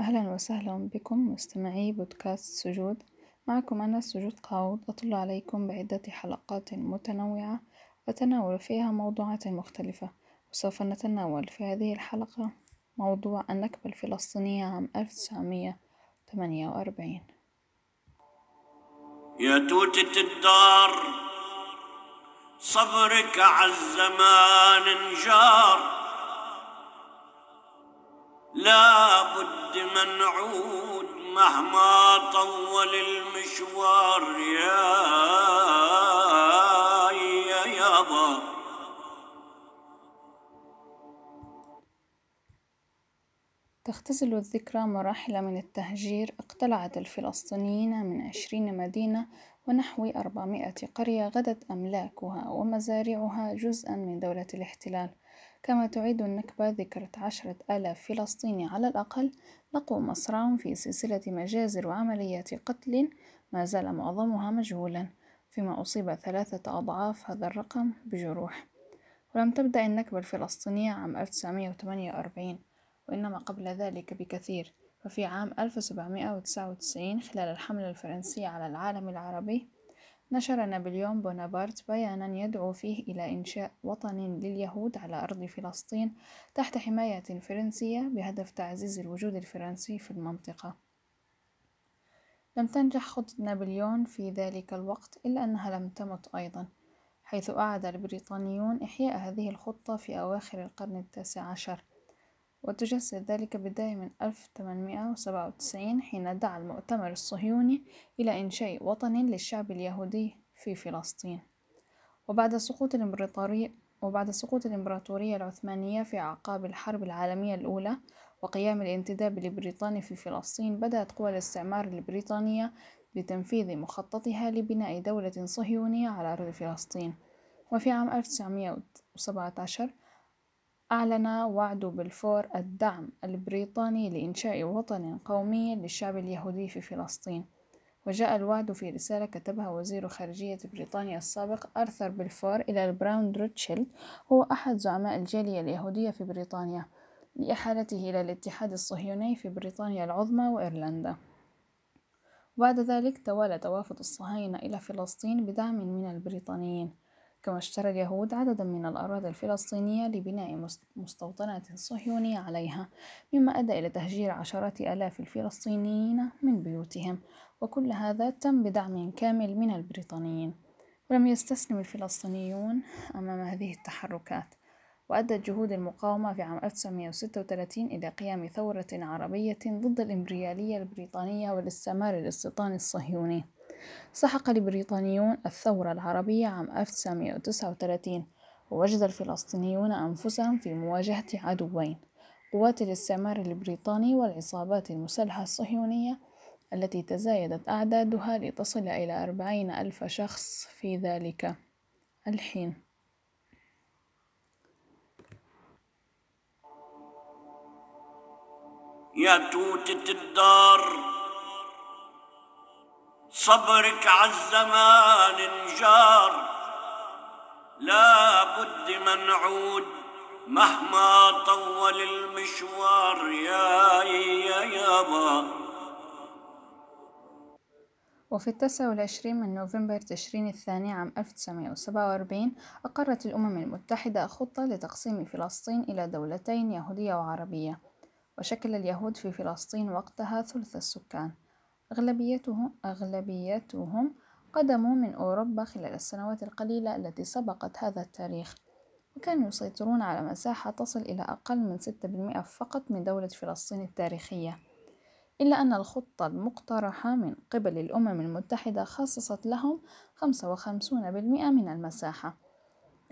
أهلا وسهلا بكم مستمعي بودكاست سجود. معكم أنا سجود قاود أطل عليكم بعدة حلقات متنوعة أتناول فيها موضوعات مختلفة وسوف نتناول في هذه الحلقة موضوع النكبة الفلسطينية عام 1948 يا توتة الدار صبرك عالزمان انجار. لا بد منعود مهما طول المشوار. يا يا يابا تختزل الذكرى مراحل من التهجير. اقتلعت الفلسطينيين من عشرين مدينة ونحو أربعمائة قرية غدت أملاكها ومزارعها جزءا من دولة الاحتلال. كما تعيد النكبة ذكرى عشرة آلاف فلسطيني على الأقل لقوا مصرعهم في سلسلة مجازر وعمليات قتل ما زال معظمها مجهولا فيما أصيب ثلاثة أضعاف هذا الرقم بجروح. ولم تبدأ النكبة الفلسطينية عام 1948 وإنما قبل ذلك بكثير ففي عام 1799 خلال الحملة الفرنسية على العالم العربي نشر نابليون بونابرت بيانا يدعو فيه إلى إنشاء وطن لليهود على أرض فلسطين تحت حماية فرنسية بهدف تعزيز الوجود الفرنسي في المنطقة. لم تنجح خطة نابليون في ذلك الوقت إلا أنها لم تمت أيضا حيث أعاد البريطانيون إحياء هذه الخطة في أواخر القرن التاسع عشر. وتجسد ذلك بداية من 1897 حين دعا المؤتمر الصهيوني إلى إنشاء وطن للشعب اليهودي في فلسطين. وبعد سقوط الإمبراطورية وبعد سقوط الإمبراطورية العثمانية في أعقاب الحرب العالمية الأولى وقيام الانتداب البريطاني في فلسطين بدأت قوى الاستعمار البريطانية بتنفيذ مخططها لبناء دولة صهيونية على أرض فلسطين. وفي عام 1917 أعلن وعد بلفور الدعم البريطاني لإنشاء وطن قومي للشعب اليهودي في فلسطين. وجاء الوعد في رسالة كتبها وزير خارجية بريطانيا السابق أرثر بلفور إلى البارون روتشيلد هو أحد زعماء الجالية اليهودية في بريطانيا لإحالته إلى الاتحاد الصهيوني في بريطانيا العظمى وإيرلندا. وبعد ذلك توالى توافد الصهاينة إلى فلسطين بدعم من البريطانيين. كما اشترى اليهود عددا من الأراضي الفلسطينية لبناء مستوطنات صهيونية عليها مما أدى إلى تهجير عشرات آلاف الفلسطينيين من بيوتهم وكل هذا تم بدعم كامل من البريطانيين. ولم يستسلم الفلسطينيون أمام هذه التحركات وأدت جهود المقاومة في عام 1936 إلى قيام ثورة عربية ضد الإمبريالية البريطانية والاستعمار الاستيطاني الصهيوني. سحق البريطانيون الثورة العربية عام 1939 ووجد الفلسطينيون أنفسهم في مواجهة عدوين قوات الاستعمار البريطاني والعصابات المسلحة الصهيونية التي تزايدت أعدادها لتصل إلى أربعين ألف شخص في ذلك الحين. يا توتة الدار. صبرك عالزمان انجار. لا بد منعود مهما طول المشوار. يا يا يابا وفي التاسع والعشرين من نوفمبر تشرين الثاني عام 1947 أقرت الأمم المتحدة خطة لتقسيم فلسطين إلى دولتين يهودية وعربية وشكل اليهود في فلسطين وقتها ثلث السكان. أغلبيتهم, أغلبيتهم قدموا من أوروبا خلال السنوات القليلة التي سبقت هذا التاريخ وكانوا يسيطرون على مساحة تصل إلى أقل من 6% فقط من دولة فلسطين التاريخية إلا أن الخطة المقترحة من قبل الأمم المتحدة خصصت لهم 55% من المساحة.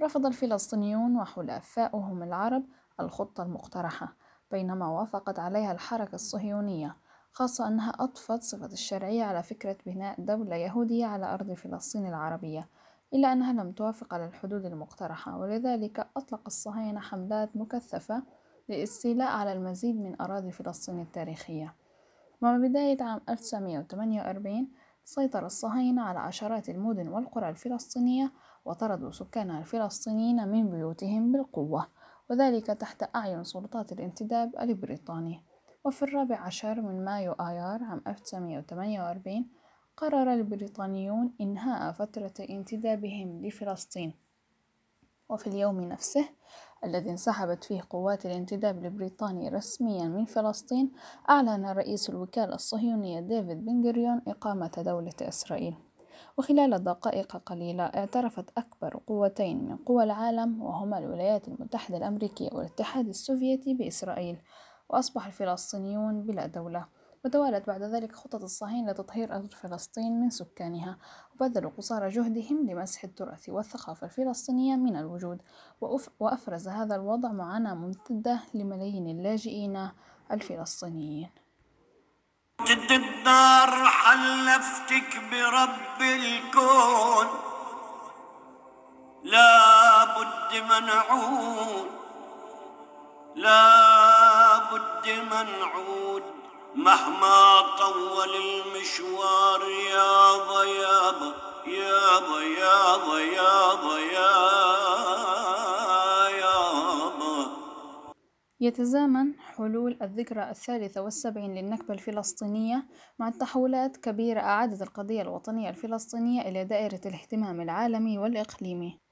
رفض الفلسطينيون وحلفاؤهم العرب الخطة المقترحة بينما وافقت عليها الحركة الصهيونية. خاصة أنها أضفت صفة الشرعية على فكرة بناء دولة يهودية على أرض فلسطين العربية إلا أنها لم توافق على الحدود المقترحة ولذلك أطلق الصهاينة حملات مكثفة للاستيلاء على المزيد من أراضي فلسطين التاريخية. ومع بداية عام 1948 سيطر الصهاينة على عشرات المدن والقرى الفلسطينية وطردوا سكانها الفلسطينيين من بيوتهم بالقوة وذلك تحت أعين سلطات الانتداب البريطاني. وفي الرابع عشر من مايو آيار عام 1948 قرر البريطانيون إنهاء فترة انتدابهم لفلسطين. وفي اليوم نفسه الذي انسحبت فيه قوات الانتداب البريطاني رسميا من فلسطين أعلن رئيس الوكالة الصهيونية ديفيد بن غوريون إقامة دولة إسرائيل. وخلال دقائق قليلة اعترفت أكبر قوتين من قوى العالم وهما الولايات المتحدة الأمريكية والاتحاد السوفيتي بإسرائيل. وأصبح الفلسطينيون بلا دولة وتوالت بعد ذلك خطط الصهاينة لتطهير أرض فلسطين من سكانها وبذلوا قصارى جهدهم لمسح التراث والثقافة الفلسطينية من الوجود وأفرز هذا الوضع معاناة ممتدة لملايين اللاجئين الفلسطينيين. جد الدار حلفتك برب الكون لا بد منعود لا بد منعود مهما طول المشوار يابا يابا يابا يابا يابا يابا يتزامن حلول الذكرى الثالثة والسبعين للنكبة الفلسطينية مع تحولات كبيرة أعادت القضية الوطنية الفلسطينية إلى دائرة الاهتمام العالمي والإقليمي.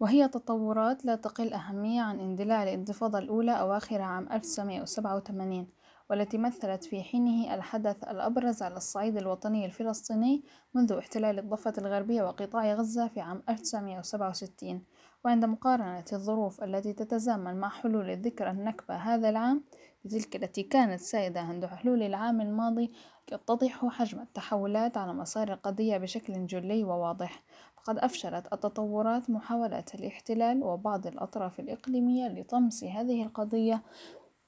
وهي تطورات لا تقل أهمية عن اندلاع الانتفاضة الأولى أواخر عام 1987 والتي مثلت في حينه الحدث الأبرز على الصعيد الوطني الفلسطيني منذ احتلال الضفة الغربية وقطاع غزة في عام 1967 وعند مقارنة الظروف التي تتزامن مع حلول الذكرى النكبة هذا العام بتلك التي كانت سائدة عند حلول العام الماضي يتضح حجم التحولات على مسار القضية بشكل جلي وواضح. فقد أفشلت التطورات محاولات الاحتلال وبعض الأطراف الإقليمية لطمس هذه القضية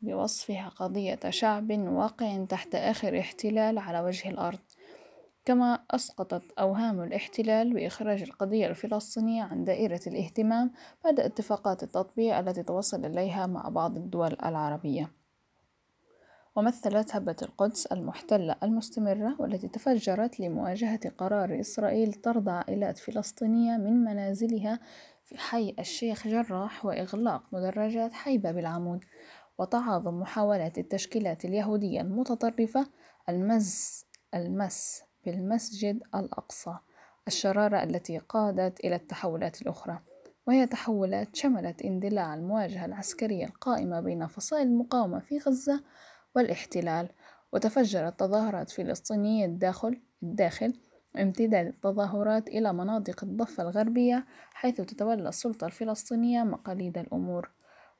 بوصفها قضية شعب واقع تحت آخر احتلال على وجه الأرض. كما أسقطت أوهام الاحتلال بإخراج القضية الفلسطينية عن دائرة الاهتمام بعد اتفاقات التطبيع التي توصل إليها مع بعض الدول العربية. ومثلت هبة القدس المحتلة المستمرة والتي تفجرت لمواجهة قرار إسرائيل طرد عائلات فلسطينية من منازلها في حي الشيخ جراح وإغلاق مدرجات حي باب العمود. وتعاظم محاولات التشكيلات اليهودية المتطرفة المز المس بالمسجد الأقصى الشرارة التي قادت إلى التحولات الأخرى. وهي تحولات شملت اندلاع المواجهة العسكرية القائمة بين فصائل المقاومة في غزة والاحتلال وتفجرت تظاهرات فلسطينية الداخل الداخل امتداد التظاهرات إلى مناطق الضفة الغربية حيث تتولى السلطة الفلسطينية مقاليد الأمور.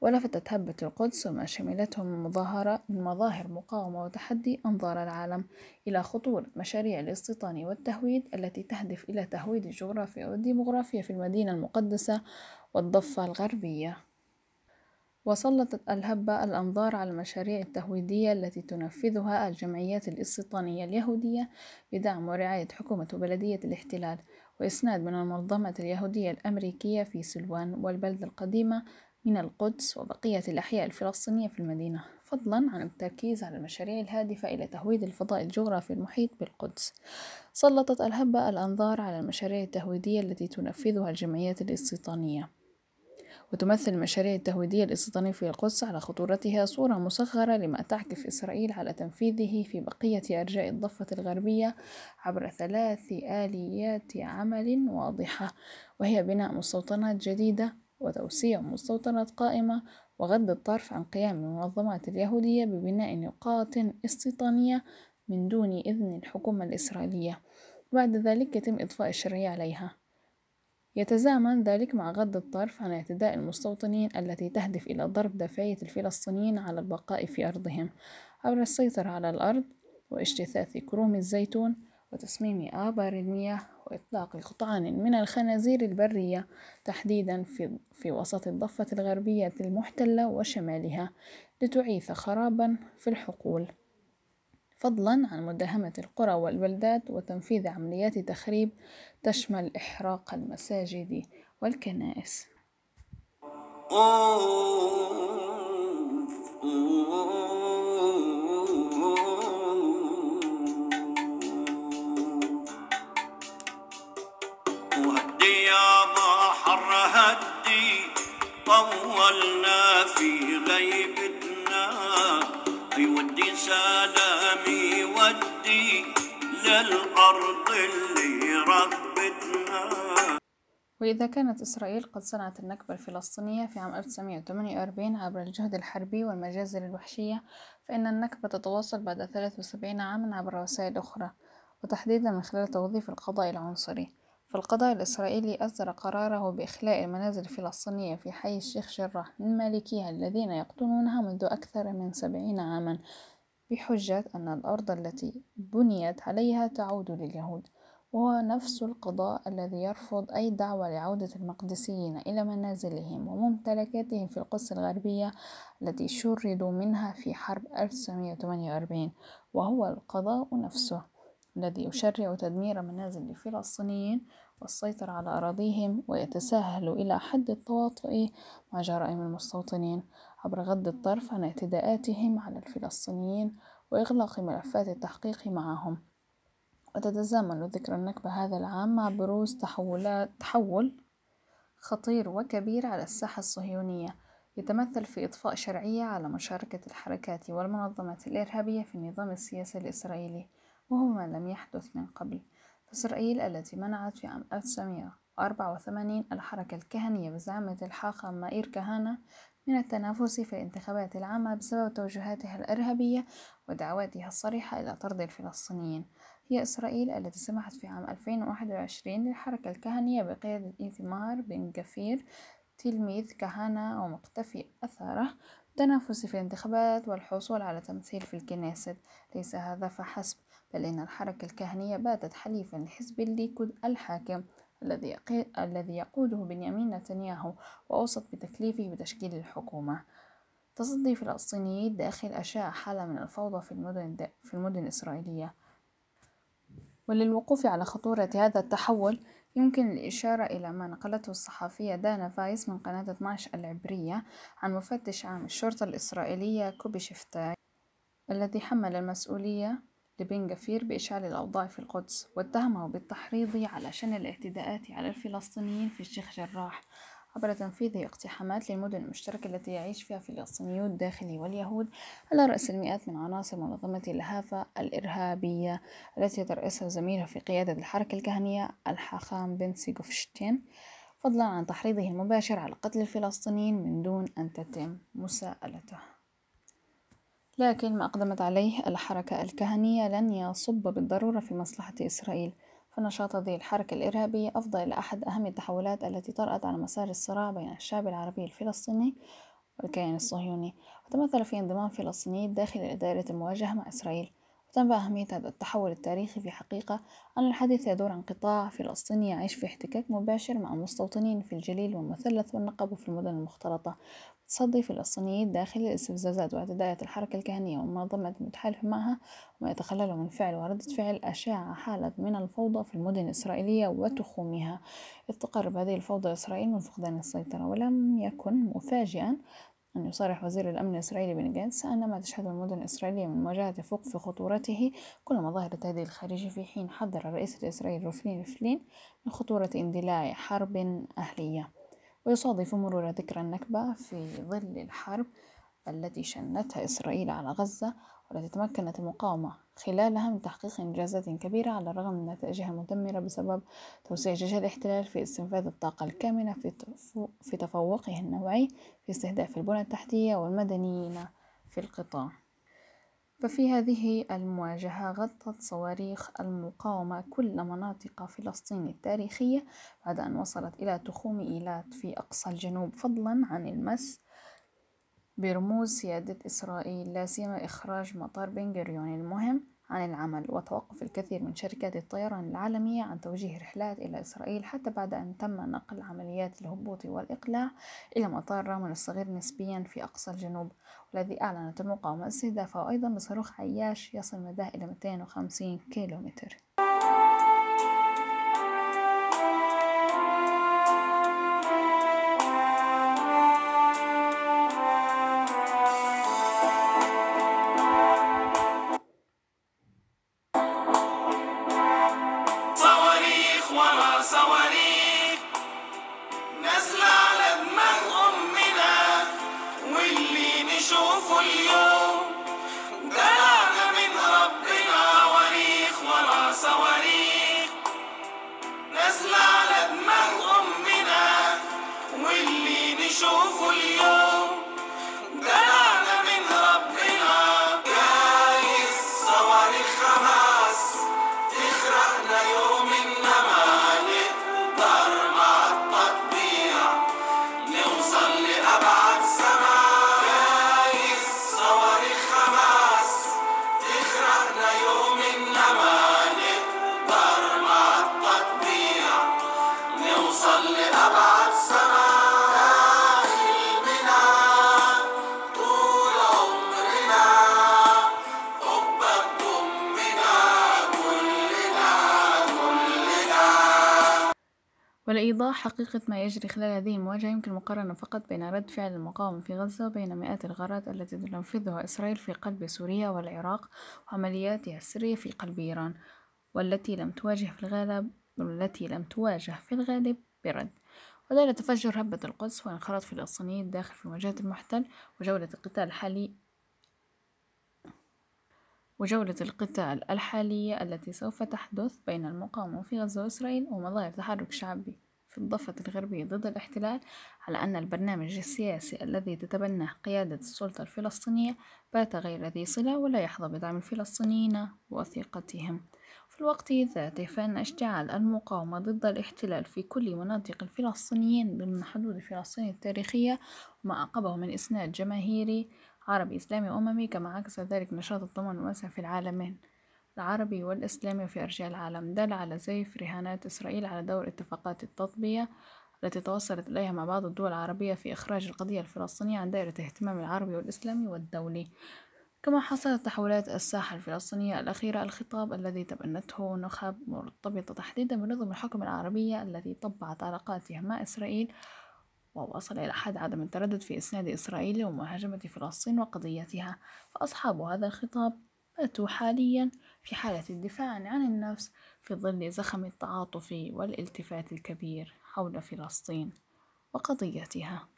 ولفتت هبة القدس وما شملته من مظاهرة من مظاهر مقاومة وتحدي أنظار العالم إلى خطورة مشاريع الاستيطان والتهويد التي تهدف إلى تهويد الجغرافيا والديمغرافيا في المدينة المقدسة والضفة الغربية. وسلطت الهبة الأنظار على المشاريع التهويدية التي تنفذها الجمعيات الاستيطانية اليهودية بدعم ورعاية حكومة وبلدية الاحتلال وإسناد من المنظمة اليهودية الأمريكية في سلوان والبلدة القديمة من القدس وبقية الأحياء الفلسطينية في المدينة. فضلا عن التركيز على المشاريع الهادفة إلى تهويد الفضاء الجغرافي المحيط بالقدس. سلطت الهبة الأنظار على المشاريع التهويدية التي تنفذها الجمعيات الاستيطانية وتمثل المشاريع التهويدية الاستيطانية في القدس على خطورتها صورة مصغرة لما تعكف إسرائيل على تنفيذه في بقية أرجاء الضفة الغربية عبر ثلاث آليات عمل واضحة وهي بناء مستوطنات جديدة وتوسيع مستوطنات قائمة وغض الطرف عن قيام المنظمات اليهودية ببناء نقاط استيطانية من دون إذن الحكومة الإسرائيلية. وبعد ذلك يتم إضفاء الشرعية عليها. يتزامن ذلك مع غض الطرف عن اعتداء المستوطنين التي تهدف إلى ضرب دافعية الفلسطينيين على البقاء في أرضهم. عبر السيطرة على الأرض واجتثاث كروم الزيتون وتصميم آبار المياه وإطلاق قطعان من الخنازير البرية تحديدا في, في وسط الضفة الغربية المحتلة وشمالها لتعيث خرابا في الحقول. فضلا عن مداهمة القرى والبلدات وتنفيذ عمليات تخريب تشمل إحراق المساجد والكنائس. وهدي يا بحر هدي طولنا في غيبتنا سلامي ودي للأرض اللي ربتنا. وإذا كانت إسرائيل قد صنعت النكبة الفلسطينية في عام 1948 عبر الجهد الحربي والمجازر الوحشية فإن النكبة تتواصل بعد 73 عاما عبر وسائل أخرى وتحديدا من خلال توظيف القضاء العنصري. فالقضاء الإسرائيلي أصدر قراره بإخلاء المنازل الفلسطينية في حي الشيخ جراح من مالكيها الذين يقطنونها منذ أكثر من سبعين عاما بحجة أن الأرض التي بنيت عليها تعود لليهود وهو نفس القضاء الذي يرفض أي دعوة لعودة المقدسيين إلى منازلهم وممتلكاتهم في القدس الغربية التي شردوا منها في حرب 1948 وهو القضاء نفسه. الذي يشرع تدمير منازل الفلسطينيين والسيطرة على أراضيهم ويتساهل إلى حد التواطؤ مع جرائم المستوطنين. عبر غض الطرف عن اعتداءاتهم على الفلسطينيين وإغلاق ملفات التحقيق معهم. وتتزامن ذكرى النكبة هذا العام مع بروز تحولات تحول خطير وكبير على الساحة الصهيونية. يتمثل في إضفاء شرعية على مشاركة الحركات والمنظمات الإرهابية في النظام السياسي الإسرائيلي. وهو ما لم يحدث من قبل. فإسرائيل التي منعت في عام 1984 الحركة الكهنية بزعامة الحاخام مائير كهانة من التنافس في الانتخابات العامة بسبب توجهاتها الإرهابية ودعواتها الصريحة إلى طرد الفلسطينيين. هي إسرائيل التي سمحت في عام 2021 للحركة الكهنية بقيادة إيثمار بن جفير تلميذ كهنة ومقتفي أثره التنافس في الانتخابات والحصول على تمثيل في الكنيست. ليس هذا فحسب بل إن الحركة الكهنية باتت حليفا لحزب الليكود الحاكم الذي الذي يقوده بنيامين نتنياهو وأوصت بتكليفه بتشكيل الحكومة. تصدي فلسطينيي الداخل أشاع حالة من الفوضى في المدن في المدن الإسرائيلية. وللوقوف على خطورة هذا التحول يمكن الإشارة إلى ما نقلته الصحفية دانا فايس من قناة 12 العبرية عن مفتش عام الشرطة الإسرائيلية كوبي شفتاي الذي حمل المسؤولية لبن غفير بإشعال الأوضاع في القدس واتهمه بالتحريض على شن الاعتداءات على الفلسطينيين في الشيخ جراح عبر تنفيذ اقتحامات للمدن المشتركة التي يعيش فيها فلسطينيو الداخل واليهود على رأس المئات من عناصر منظمة لهافا الإرهابية التي يترأسها زميله في قيادة الحركة الكهنية الحاخام بن سيغوفشتين فضلا عن تحريضه المباشر على قتل الفلسطينيين من دون أن تتم مساءلته. لكن ما أقدمت عليه الحركة الكهنية لن يصب بالضرورة في مصلحة إسرائيل. فنشاط هذه الحركة الإرهابية أفضى إلى أحد أهم التحولات التي طرأت على مسار الصراع بين الشعب العربي الفلسطيني والكيان الصهيوني. وتمثل في انضمام فلسطيني داخل دائرة المواجهة مع إسرائيل. وتنبأ أهمية هذا التحول التاريخي في حقيقة أن الحديث يدور عن قطاع فلسطيني يعيش في احتكاك مباشر مع مستوطنين في الجليل والمثلث والنقب وفي المدن المختلطة. تصدي فلسطيني داخل الاستفزازات واعتداءات الحركة الكهنية والمنظمة المتحالفة معها وما يتخلله من فعل وردة فعل أشاع حالة من الفوضى في المدن الإسرائيلية وتخومها. إذ تقرب هذه الفوضى إسرائيل من فقدان السيطرة ولم يكن مفاجئا أن يصرح وزير الأمن الإسرائيلي بن جانس أن ما تشهده المدن الإسرائيلية من مواجهة يفوق في خطورته. كل مظاهر التهديد الخارجي في حين حذر الرئيس الإسرائيلي روفلين ريفلين من خطورة اندلاع حرب أهلية. ويصادف مرور ذكرى النكبة في ظل الحرب التي شنتها إسرائيل على غزة والتي تمكنت المقاومة خلالها من تحقيق إنجازات كبيرة على الرغم من نتائجها المدمرة بسبب توسيع جيش الاحتلال في استنفاذ الطاقة الكامنة في تفوقه النوعي في استهداف البنى التحتية والمدنيين في القطاع. ففي هذه المواجهة غطت صواريخ المقاومة كل مناطق فلسطين التاريخية بعد أن وصلت إلى تخوم إيلات في أقصى الجنوب فضلا عن المس برموز سيادة إسرائيل لا سيما إخراج مطار بن المهم. عن العمل وتوقف الكثير من شركات الطيران العالمية عن توجيه رحلات إلى إسرائيل حتى بعد أن تم نقل عمليات الهبوط والإقلاع إلى مطار رامل الصغير نسبيا في أقصى الجنوب والذي أعلنت المقاومة استهدافه أيضا بصاروخ عياش يصل مداه إلى 250 كيلومتر. ولإيضاح حقيقة ما يجري خلال هذه المواجهة يمكن المقارنة فقط بين رد فعل المقاومة في غزة وبين مئات الغارات التي تنفذها إسرائيل في قلب سوريا والعراق وعملياتها السرية في قلب إيران والتي لم تواجه في الغالب والتي لم تواجه في الغالب برد. ودائرة تفجر هبة القدس وانخراط فلسطينيين الداخل في مواجهة المحتل وجولة القتال الحالي وجولة القتال الحالية التي سوف تحدث بين المقاومة في غزة وإسرائيل ومظاهر تحرك شعبي في الضفة الغربية ضد الاحتلال على أن البرنامج السياسي الذي تتبناه قيادة السلطة الفلسطينية بات غير ذي صلة ولا يحظى بدعم الفلسطينيين وثيقتهم. في الوقت ذاته فإن اشتعال المقاومة ضد الاحتلال في كل مناطق الفلسطينيين ضمن حدود فلسطين التاريخية وما عقبه من إسناد جماهيري عربي إسلامي أممي كما عكس ذلك نشاط الضمان الواسع في العالمين. العربي والإسلامي وفي أرجاء العالم. دل على زيف رهانات إسرائيل على دور اتفاقات التطبية التي توصلت إليها مع بعض الدول العربية في إخراج القضية الفلسطينية عن دائرة الاهتمام العربي والإسلامي والدولي. كما حصلت تحولات الساحة الفلسطينية الأخيرة الخطاب الذي تبنته نخب مرتبطة تحديدا بنظم الحكم العربية التي طبعت علاقاتها مع إسرائيل ووصل إلى حد عدم التردد في إسناد إسرائيل ومهاجمة فلسطين وقضيتها فأصحاب هذا الخطاب باتوا حاليا في حالة الدفاع عن النفس في ظل زخم التعاطف والالتفات الكبير حول فلسطين وقضيتها.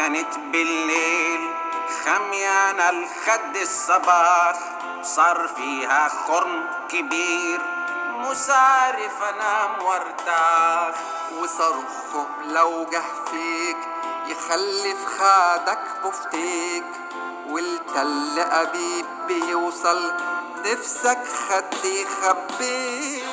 كانت بالليل خميانة الخد الصباح صار فيها خرم كبير. مسارف انام وارتاح وصرخه لو جه فيك يخلف خادك بفتيك والتل أبيب بيوصل نفسك خد يخبيك